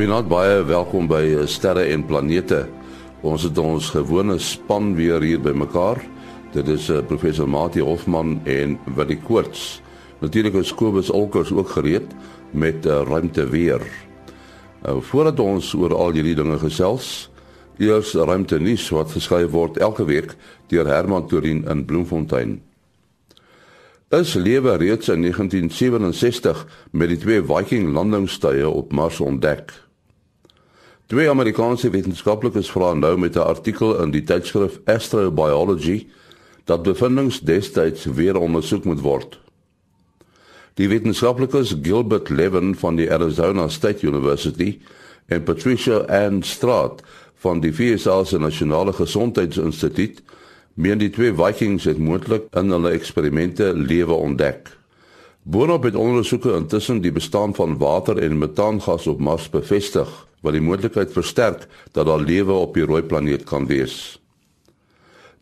Goeienaand, baie welkom by eh, Sterre en Planete. Ons het ons gewone span weer hier bymekaar. Dit is uh, professor Mati Hofman en Willie Koorts. Natuurlik is Kobus Olkers ook gereed met uh, ruimte weer. Nou voordat ons oor al hierdie dinge gesels, eers ruimte nuus wat geskryf word elke week deur Herman Torin in Bloemfontein. Is lewe reeds in 1967 met die twee Viking landingstye op Mars ontdek. Twee Amerikaanse wetenskaplikes vra nou met 'n artikel in die tydskrif Astrobiology dat bevindinge destyds weer ondersoek moet word. Die wetenskaplikes Gilbert Levin van die Arizona State University en Patricia Ann Straat van die VSA se Nasionale Gesondheidsinstituut meen die twee Vikings het moontlik in hulle eksperimente lewe ontdek. Boonop het ondersoeke intussen die bestaan van water en metaangas op Mars bevestig, wat die moontlikheid versterk dat daar lewe op die rooi planeet kan wees.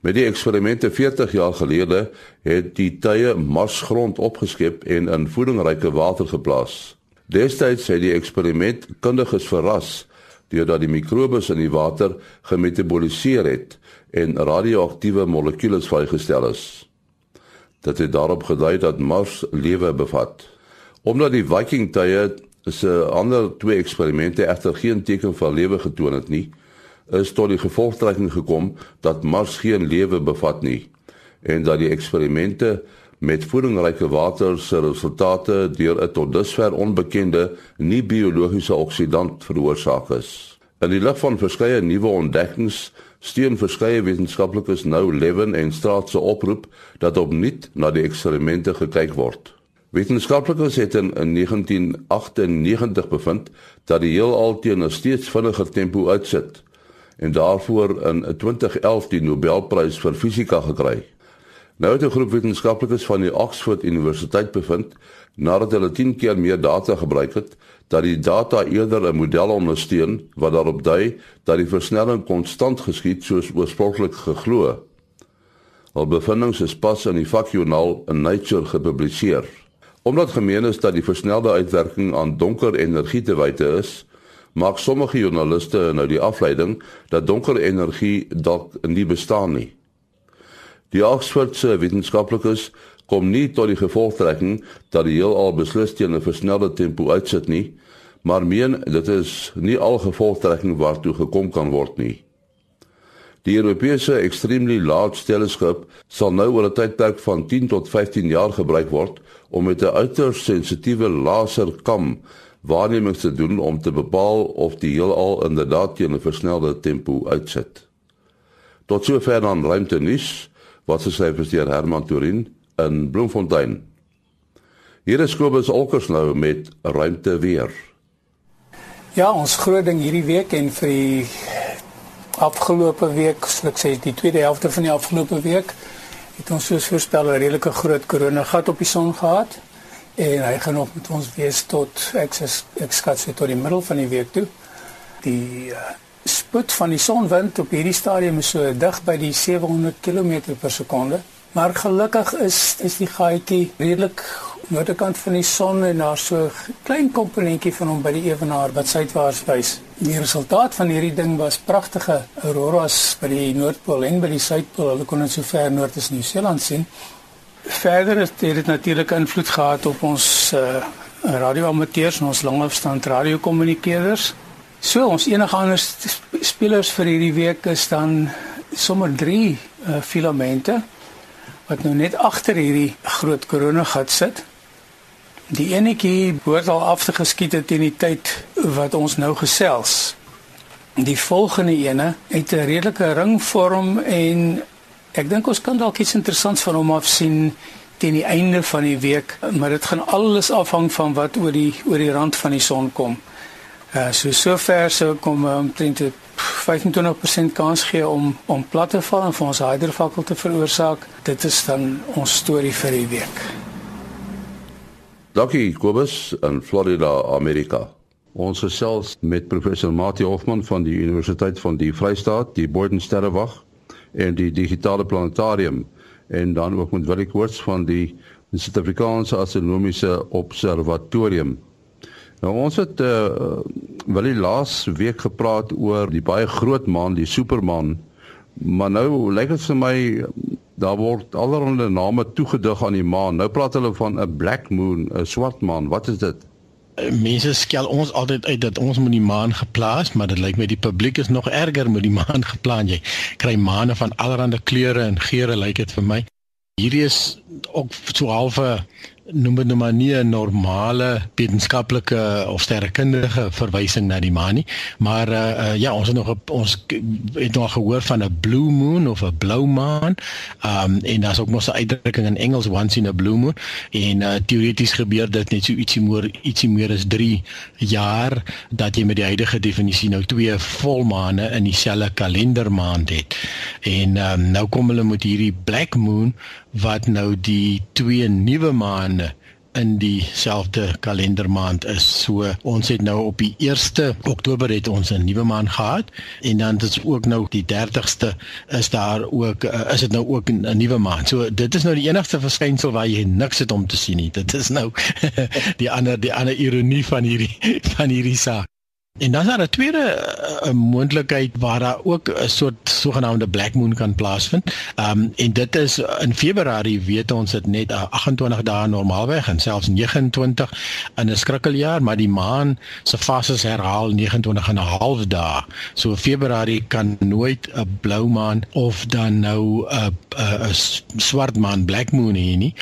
Met die eksperimente 40 jaar gelede het die tye Marsgrond opgeskep en in voedingryke water geplaas. Destyds het die eksperiment kundiges verras deurdat die mikrobes in die water gemetaboliseer het en radioaktiewe molekules vrygestel is. Dit het daarop gedui dat Mars lewe bevat. Omdat die Viking tye se ander twee eksperimente egter geen teken van lewe getoon het nie, is tot die gevolgtrekking gekom dat Mars geen lewe bevat nie en dat die eksperimente met voedingryke water se resultate deur 'n tot dusver onbekende nie biologiese oksidant veroorsaak is. In die lig van verskeie nuwe ontdekkings steun verskeie wetenskaplikes nou Levin en Straat se oproep dat opnuut na die eksperimente gekyk word. Wetenskaplikes het in, in 1998 bevind dat die heelal teen 'n steeds vinniger tempo uitsit en daarvoor in 2011 die Nobelprys vir fisika gekry. Nou het 'n groep wetenskaplikes van die Oxford Universiteit bevind nadat hulle 10 keer meer data gebruik het dat die data eerder 'n model ondersteun wat daarop dui dat die versnelling konstant geskied soos oorspronklik geglo. Al bevindinge is pas in die vakjoernaal in Nature gepubliseer. Omdat gemeen is dat die versnelde uitwerking aan donker energie te wyte is, maak sommige joernaliste nou die afleiding dat donker energie dalk nie bestaan nie. Die Oxfordse wetenskaplikes kom nie tot die gevolgtrekking dat die heelal beslis teen 'n versnelde tempo uitsit nie, maar meen dit is nie al gevolgtrekking waartoe gekom kan word nie. Die Europese Extremely Large Telescope sal nou oor 'n tydperk van 10 tot 15 jaar gebruik word om met 'n uiters sensitiewe laserkam waarnemings te doen om te bepaal of die heelal inderdaad teen 'n versnelde tempo uitsit. Tot sover dan ruimte nuus wat se syfers deur Herman Turin in Bloemfontein. Hier is Kobus Olkers nou met ruimte weer. Ja, ons groot ding hierdie week en vir die afgelope week, so ek sê die tweede helfte van die afgelope week, het ons soos voorspel 'n redelike groot koronagat op die son gehad en hy gaan nog met ons wees tot ek sê ek skat sy tot die middel van die week toe. Die uh, spoed van die sonwind op hierdie stadium is so dig by die 700 km per sekonde. Maar gelukkig is is die gaatjie redelik noordekant van die son en daar so 'n klein komponentjie van hom by die ewenaar wat suidwaarts wys. Die resultaat van hierdie ding was pragtige auroras by die noordpool en by die suidpool. Hulle kon dit so ver noord as Nieu-Seeland sien. Verder het dit natuurlik invloed gehad op ons uh, radioamateurs en ons langafstand radiokommunikeerders. So ons enige ander spelers vir hierdie week is dan sommer 3 uh, filamente wat nou net agter hierdie groot koronagat sit. Die enetjie behoort al af te geskiet het in die tyd wat ons nou gesels. Die volgende ene het 'n redelike ringvorm en ek dink ons kan dalk iets interessants van hom af sien teen die einde van die week, maar dit gaan alles afhang van wat oor die oor die rand van die son kom. Uh so sover so kom uh, omtrent 25% kans gee om om plat te val en vir ons hydrofakkel te veroorsaak. Dit is dan ons storie vir die week. Dankie Kobus in Florida, Amerika. Ons gesels met professor Mati Hofman van die Universiteit van die Vrystaat, die Boden Sterrewag en die Digitale Planetarium en dan ook met Willie Koorts van die Suid-Afrikaanse Astronomiese Observatorium. Nou ons het uh wel die laas week gepraat oor die baie groot maan, die supermaan. Maar nou lyk dit vir my daar word allerlei name toegedig aan die maan. Nou praat hulle van 'n black moon, 'n swart maan. Wat is dit? Mense skel ons altyd uit dat ons moet die maan geplaas, maar dit lyk my die publiek is nog erger met die maan geplan. Jy kry maane van allerlei kleure en geure lyk dit vir my. Hierdie is ook so halfe noem dit nou maar nie 'n normale wetenskaplike of sterrekundige verwysing na die maan nie, maar uh, uh, ja, ons het nog ons het nog gehoor van 'n blue moon of 'n blou maan. Ehm um, en daar's ook nog 'n uitdrukking in Engels once in a blue moon en uh, teoreties gebeur dit net so ietsie meer ietsie meer as 3 jaar dat jy met die huidige definisie nou twee volmaane in dieselfde kalendermaand het. En um, nou kom hulle met hierdie black moon wat nou die twee nuwe maande in dieselfde kalendermaand is. So ons het nou op die 1ste Oktober het ons 'n nuwe maan gehad en dan is ook nou die 30ste is daar ook uh, is dit nou ook 'n nuwe maan. So dit is nou die enigste verskynsel waar jy niks het om te sien nie. Dit is nou die ander die ander ironie van hierdie van hierdie saak. En dan is daar 'n tweede uh, moontlikheid waar daar ook 'n soort sogenaamde black moon kan plaasvind. Ehm um, en dit is in Februarie weet ons dit net uh, 28 dae normaalweg en selfs 29 in 'n skrikkeljaar, maar die maan se fases herhaal 29 en 'n half dae. So Februarie kan nooit 'n blou maan of dan nou 'n 'n swart maan black moon hê nie,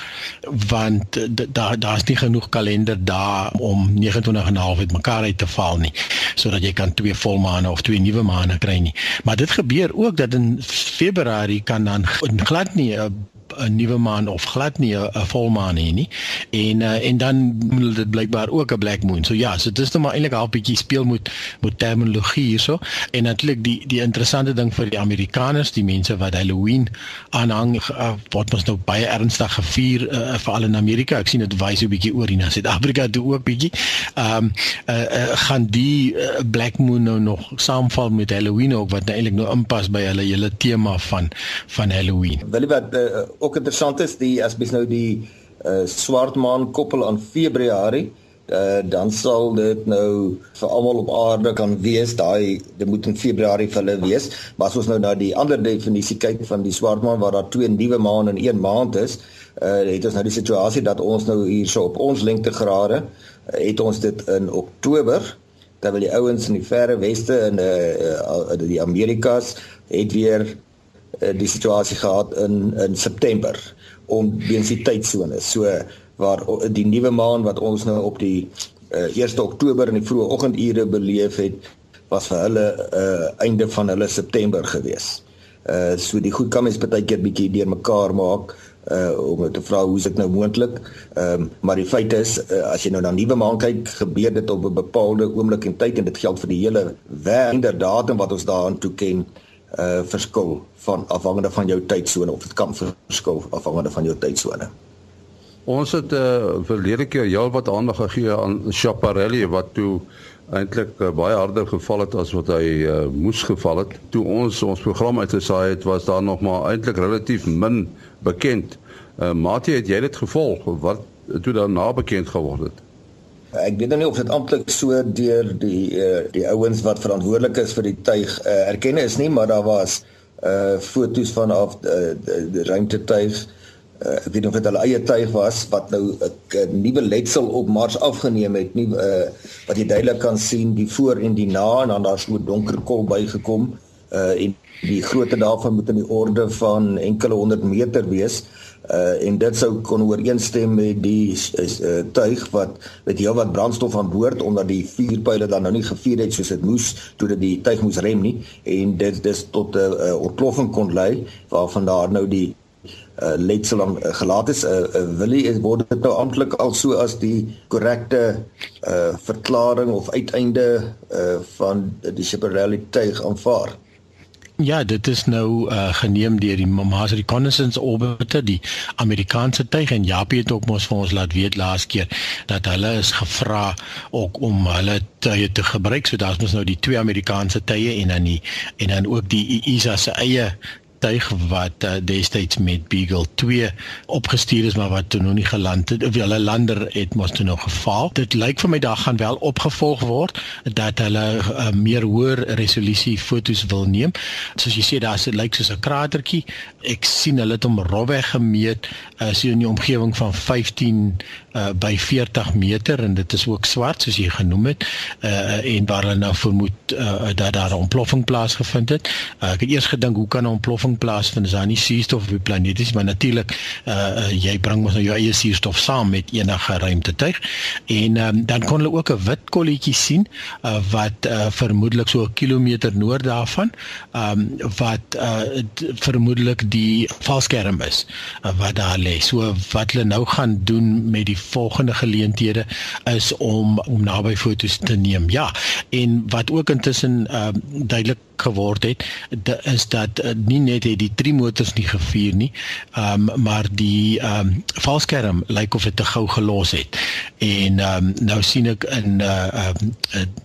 want daar daar's nie genoeg kalender dae om 29 en 'n half uitmekaar uit te val nie sodat jy kan twee volmaane of twee nuwe maane kry nie. Maar dit gebeur ook dat in Februarie kan dan glad nie 'n 'n nuwe maan of glad nie 'n volmaan hê nie. En uh, en dan moet dit blykbaar ook 'n black moon. So ja, so dit is nou maar eintlik 'n bietjie speel met met terminologie hierso. En natuurlik die die interessante ding vir die Amerikaners, die mense wat Halloween aanhang, uh, word mos nou baie ernstig gevier uh, veral in Amerika. Ek sien dit wys 'n bietjie oor hier na Suid-Afrika toe ook bietjie. Ehm um, uh, uh, gaan die uh, black moon nou nog saamval met Halloween ook wat nou eintlik nou inpas by hulle hele tema van van Halloween. Wil jy wat uh, ook interessant is die as mens nou die uh, swart maan koppel aan Februarie uh, dan sal dit nou vir almal op aarde kan wees daai dit moet in Februarie vir hulle wees. Maar as ons nou na die ander definisie kyk van die swart maan waar daar twee nuwe maande in een maand is uh, het ons nou die situasie dat ons nou hierso op ons lengtegrade uh, het ons dit in Oktober terwyl die ouens in die verre weste in uh, uh, die Amerikas het weer die situasie gehad in in September om weens die tydsone. So waar die nuwe maan wat ons nou op die uh, eh, 1 Oktober in die vroeë oggendure beleef het, was vir hulle uh einde van hulle September gewees. Uh so die goed kan mens baie keer bietjie deurmekaar maak uh om te vra hoe is dit nou moontlik? Ehm um, maar die feit is uh, as jy nou na nuwe maan kyk, gebeur dit op 'n bepaalde oomblik en tyd en dit geld vir die hele wêreld datum wat ons daaraan toe ken verskil van afhangende van jou tydsone of dit kan verskil afhangende van jou tydsone. Ons het uh verlede keer heel wat aandag gegee aan Chaparelli wat toe eintlik uh, baie harder geval het as wat hy uh, moes geval het. Toe ons ons program uitgesaai het, was daar nog maar eintlik relatief min bekend. Uh Mati, het jy dit gevolg wat toe daarna bekend geword het? Ek weet nou nie of dit amptelik so deur die uh, die ouens wat verantwoordelik is vir die tuig uh, erken is nie, maar daar was uh fotos van af uh, die ruimtetuig. Uh, ek weet nie of dit hulle eie tuig was wat nou 'n nuwe letsel op Mars afgeneem het, nie uh wat jy duidelik kan sien die voor en die na en dan daar's so donker kol bygekom. Uh en die grootte daarvan moet in die orde van enkele honderd meter wees uh en dit sou kon ooreenstem met die uh, tuig wat met heel wat brandstof aan boord omdat die vuurpyle dan nou nie gevuur het soos dit moes toe dit die tuig moes rem nie. En dit dis tot 'n uh, uh, ontploffing kon lei waarvan daar nou die uh, letsel aan uh, gelaat is. Uh, uh, Willie is word dit nou amptelik al so as die korrekte uh verklaring of uiteinde uh van die Schiaparelli tuig aanvaar Ja, dit is nou uh, geneem deur die Mars Reconnaissance Orbiter, die Amerikaanse tuig en Japie het ook mos vir ons laat weet laas keer dat hulle is gevra ook om hulle tye te gebruik. So daar's mos nou die twee Amerikaanse tye en dan die en dan ook die ESA se eie tuig wat uh, destyds met Beagle 2 opgestuur is maar wat toe nog nie geland het of hulle lander het mos toe nog gefaal. Dit lyk vir my daar gaan wel opgevolg word dat hulle uh, meer hoër resolusie fotos wil neem. Soos jy sê daar's dit lyk soos 'n kratertjie. Ek sien hulle het hom rofweg gemeet uh, so in die omgewing van 15 uh, by 40 meter en dit is ook swart soos jy genoem het uh, en waar hulle nou vermoed uh, dat daar 'n ontploffing plaasgevind het. Uh, ek het eers gedink hoe kan 'n ontploffing plaasvind as daar nie suurstof op die planeet is, maar natuurlik uh, jy bring mos nou jou eie suurstof saam met enige ruimtetuig. En um, dan kon hulle ook 'n wit kolletjie sien uh, wat uh, vermoedelik so 'n kilometer noord daarvan, um, wat uh, vermoedelik die valskerm is uh, wat daar lê. So wat hulle nou gaan doen met die volgende geleenthede is om om naby fotos te neem. Ja, en wat ook intussen uh, duidelik geword het is dat uh, nie net het die drie motors nie gevuur nie um, maar die um, valskerm lyk of dit te gou gelos het en um, nou sien ek in uh, um,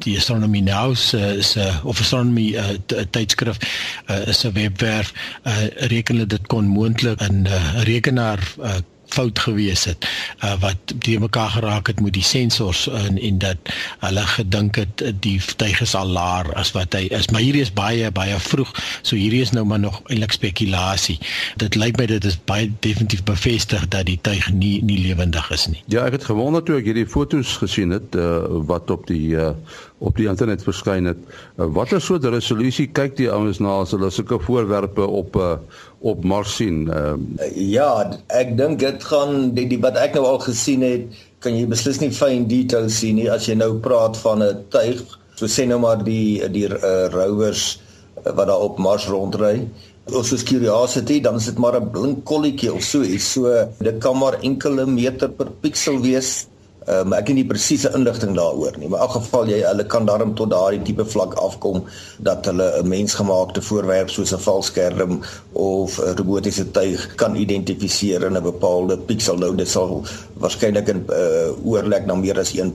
die astronomy now se se of astronomy uh, tydskrif uh, is 'n webwerf uh, reken hulle dit kon moontlik in 'n uh, rekenaar uh, fout gewees het uh, wat die mekaar geraak het met die sensors en en dat hulle gedink het die tuig is al laer as wat hy is. Maar hierdie is baie baie vroeg. So hierdie is nou maar nog eintlik spekulasie dit lyk my dit is baie definitief bevestig dat die tuig nie nie lewendig is nie. Ja ek het gewonder toe ek hierdie fotos gesien het uh, wat op die uh, op die internet verskyn het. Uh, Watter soort resolusie kyk die ouens na as hulle sulke voorwerpe op uh, op Mars sien? Uh, ja, ek dink dit gaan die, die wat ek nou al gesien het, kan jy beslis nie fyn details sien nie as jy nou praat van 'n tuig, so sê nou maar die die uh, rovers wat daar op Mars rondry. Of soos Curiosity, dan is dit maar 'n blink kolletjie of so iets. So dit kan maar enkele meter per piksel wees Uh, maar ek het nie presiese inligting daaroor nie, maar in elk geval jy hulle kan daarom tot daardie tipe vlak afkom dat hulle 'n mensgemaakte voorwerp soos 'n valskerm of 'n robotiese tuig kan identifiseer in 'n bepaalde piksel. Nou dit sal waarskynlik 'n uh, oorlek na meer as 1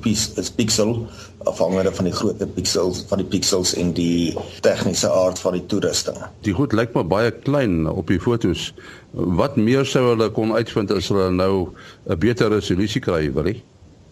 piksel afhangende van die grootte piksels van die piksels en die tegniese aard van die toerusting. Die goed lyk maar baie klein op die fotos. Wat meer sou hulle kon uitvind as hulle nou 'n beter resolusie kry, wil jy?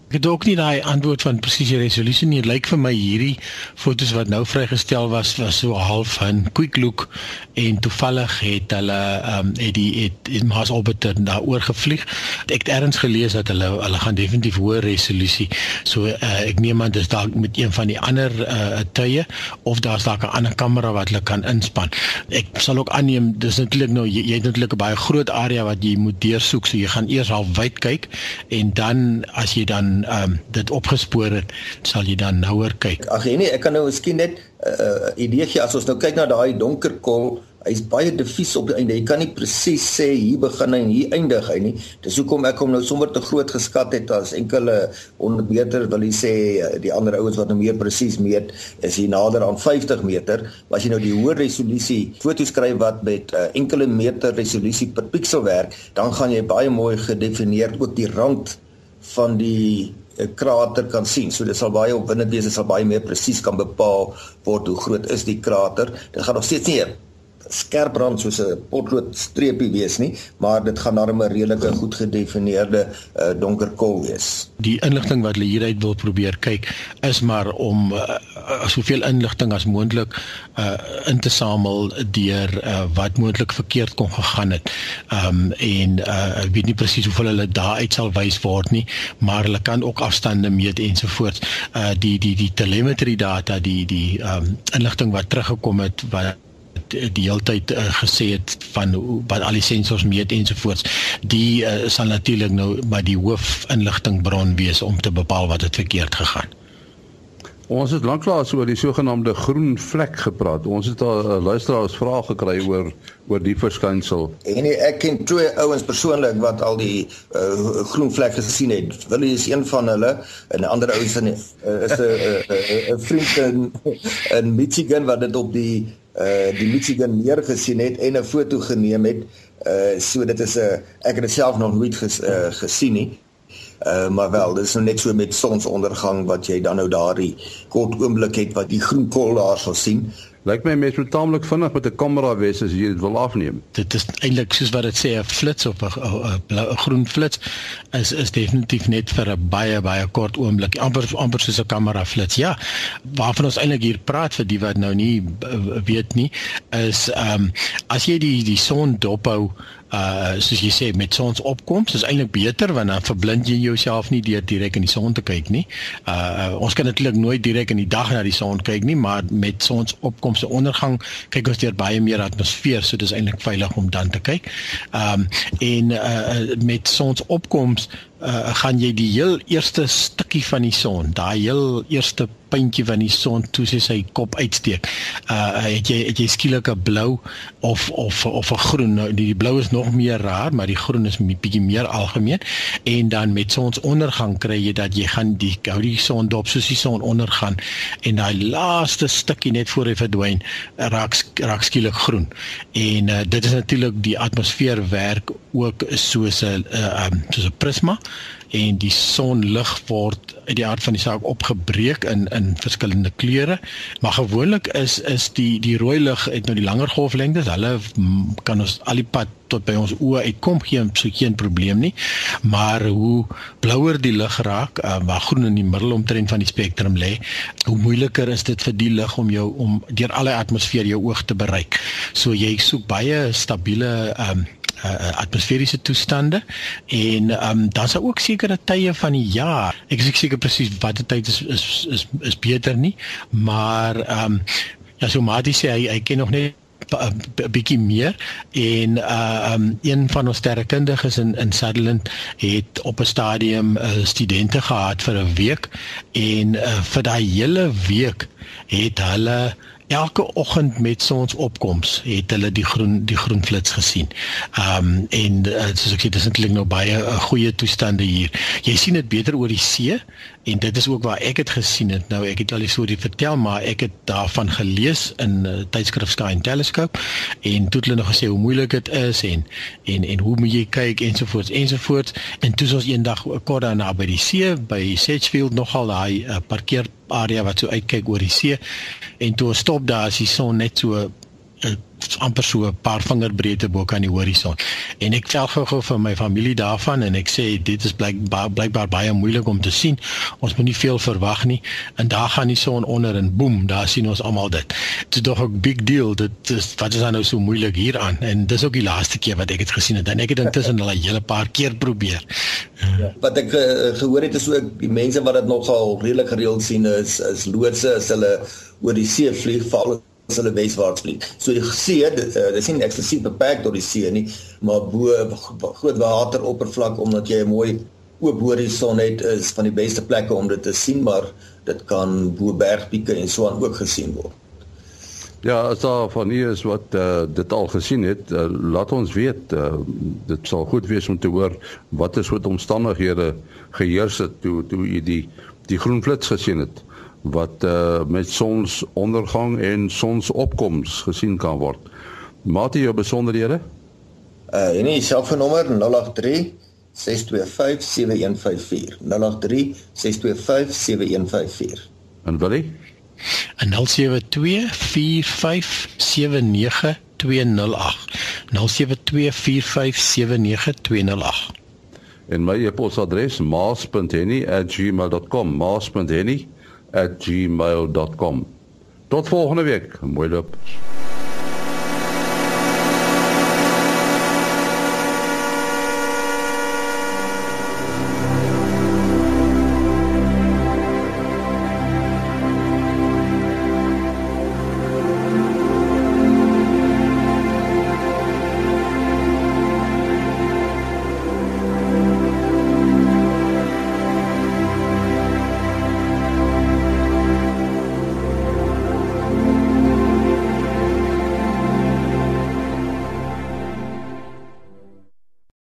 Ek het ook nie daai antwoord van presiese resolusie nie. Dit lyk vir my hierdie fotos wat nou vrygestel was was so half 'n quick look en toevallig het hulle ehm um, het die het, het Mars orbiter daaroor gevlieg. Ek het ergens gelees dat hulle hulle gaan definitief hoër resolusie. So uh, ek neem aan dis dalk met een van die ander uh, tye of daar's dalk 'n ander kamera wat hulle kan inspann. Ek sal ook aanneem dis natuurlik nou jy, jy het natuurlik 'n baie groot area wat jy moet deursoek. So jy gaan eers half wyd kyk en dan as jy dan ehm um, dit opgespoor het, sal jy dan nouer kyk. Ag nee, ek kan nou miskien net 'n uh, idee gee as ons nou kyk na daai donker kol Hy's baie diffuus op die einde. Jy kan nie presies sê hier begin hy en hier eindig hy nie. Dis hoekom ek hom nou sommer te groot geskat het as enkele 100 meter wil jy sê eh, die ander ouens wat nou meer presies meet is hier nader aan 50 meter. Maar as jy nou die hoë resolusie foto's skryf wat met uh, enkele meter resolusie per piksel werk, dan gaan jy baie mooi gedefinieer ook die rand van die eh, krater kan sien. So dit sal baie opwindend wees, dit sal baie meer presies kan bepaal word hoe groot is die krater. Dit gaan nog steeds nie skerp rand soos 'n potlood streepie wees nie, maar dit gaan darem 'n redelike goed gedefinieerde uh, donker kol wees. Die inligting wat hulle hieruit wil probeer kyk is maar om uh, soveel inligting as moontlik uh, in te samel deur uh, wat moontlik verkeerd kon gegaan het. Ehm um, en uh, ek weet nie presies hoeveel hulle daar uit sal wys word nie, maar hulle kan ook afstande meet ensovoorts. Uh, die die die telemetrie data, die die ehm um, inligting wat teruggekom het wat die hele tyd uh, gesê het van wat al die sensors meet ensovoorts die uh, sal natuurlik nou by die hoof inligtingbron wees om te bepaal wat het verkeerd gegaan. Ons het lanklaas oor die sogenaamde groen vlek gepraat. Ons het al uh, luisteraars vrae gekry oor oor die verskynsel. En ek ken twee ouens persoonlik wat al die uh, groen vlek gesien het. Willie is een van hulle en 'n ander ou is 'n uh, is 'n 'n vriend in, in Michigan wat dit op die uh die Michigan neergesien het en 'n foto geneem het. Uh so dit is 'n uh, ek het dit self nog nooit ges, uh, gesien nie. Uh maar wel, dit is nou net so met sonsondergang wat jy dan nou daardie kort oomblik het wat die groen kol daar sal sien. Lyk my mens moet taamlik vinnig met 'n kamera wees as jy dit wil afneem. Dit is eintlik soos wat dit sê 'n flits of 'n groen flits is is definitief net vir 'n baie baie kort oomblik. amper amper soos 'n kamera flits. Ja, waarvan ons eintlik hier praat vir die wat nou nie weet nie, is ehm um, as jy die die son dophou uh soos jy sê met sonsopkoms is eintlik beter want dan verblind jy jouself nie deur direk in die son te kyk nie. Uh ons kan natuurlik nooit direk in die dag na die son kyk nie, maar met sonsopkoms se ondergang kyk ons deur baie meer atmosfeer, so dis eintlik veilig om dan te kyk. Um en uh met sonsopkoms uh, gaan jy die heel eerste stukkie van die son, daai heel eerste puntjie van die son toe sy sy kop uitsteek. Uh het jy het jy skielik 'n blou of of of 'n groen. Nou die, die blou is nog meer raar, maar die groen is 'n bietjie meer algemeen. En dan met sonsondergang kry jy dat jy gaan die hou die son dop soos die son ondergaan en daai laaste stukkie net voor hy verdwyn raak raak skielik groen. En uh, dit is natuurlik die atmosfeer werk ook soos 'n uh, um, soos 'n prisma en die sonlig word uit die aard van die saak opgebreek in in verskillende kleure. Maar gewoonlik is is die die rooi lig het nou die langer golflengtes. Hulle kan ons al die pad tot by ons oë uitkom geen so geen probleem nie. Maar hoe blouer die lig raak, uh, waar groen in die middel omtrent van die spektrum lê, hoe moeiliker is dit vir die lig om jou om deur alle atmosfeer jou oog te bereik. So jy soek baie stabiele um, uh, atmosferiese toestande en um, daar's ook sekere tye van die jaar. Ek is seker presies watter tyd is is is is beter nie, maar um, ja so Mati sê hy hy ken nog net 'n bietjie meer en uh um een van ons sterrekundiges in in Sutherland het op 'n stadium uh, studente gehad vir 'n week en uh, vir daai hele week het hulle elke oggend met sonsopkoms het hulle die groen die groen flits gesien. Ehm um, en uh, soos ek sê dis eintlik nou baie uh, goeie toestande hier. Jy sien dit beter oor die see en dit is ook waar ek dit gesien het. Nou ek het al die storie vertel, maar ek het daarvan gelees in uh, tydskrif Sky and Telescope en toe het hulle nog gesê hoe moeilik dit is en en en hoe moet jy kyk ensovoorts ensovoorts en toe ons eendag kort daarna by die see by Sedgefield nogal daai uh, parkeer area wat so uitkyk oor die see. En toe ons stop daar is die son net so amper so 'n paar vingerbreedte bo kan die horison. En ek tel gou-gou vir my familie daarvan en ek sê dit is blykbaar blykbaar baie moeilik om te sien. Ons moet nie veel verwag nie. En daar gaan die son onder en boem, daar sien ons almal dit. Dit is tog 'n big deal. Dit is wat is nou so moeilik hieraan? En dis ook die laaste keer wat ek dit gesien het. En ek het intussen al 'n hele paar keer probeer. Ja. Wat ek uh, gehoor het is ook die mense wat dit nogal redelik gereeld sien is is loodse as hulle oor die see vlieg val as hulle weswaarts vlieg. So die see, dit uh, is nie eksklusief beperk tot die see nie, maar bo groot wateroppervlak omdat jy 'n mooi oop horison het is van die beste plekke om dit te sien, maar dit kan bo bergpieke en so aan ook gesien word. Ja, as daar van u is wat uh, dit al gesien het, uh, laat ons weet. Uh, dit sal goed wees om te hoor wat is wat omstandighede geheers het toe toe u die die groen flits gesien het wat uh, met sonsondergang en sonsopkoms gesien kan word. Maat jy jou besonderhede? Uh en die selfoonnommer 083 625 7154 083 625 7154 En Willie? 072 45 79 208 072 45 79 208 En my e-posadres maas.henny@gmail.com maas.henny@gmail.com. Tot volgende week. Mooi loop.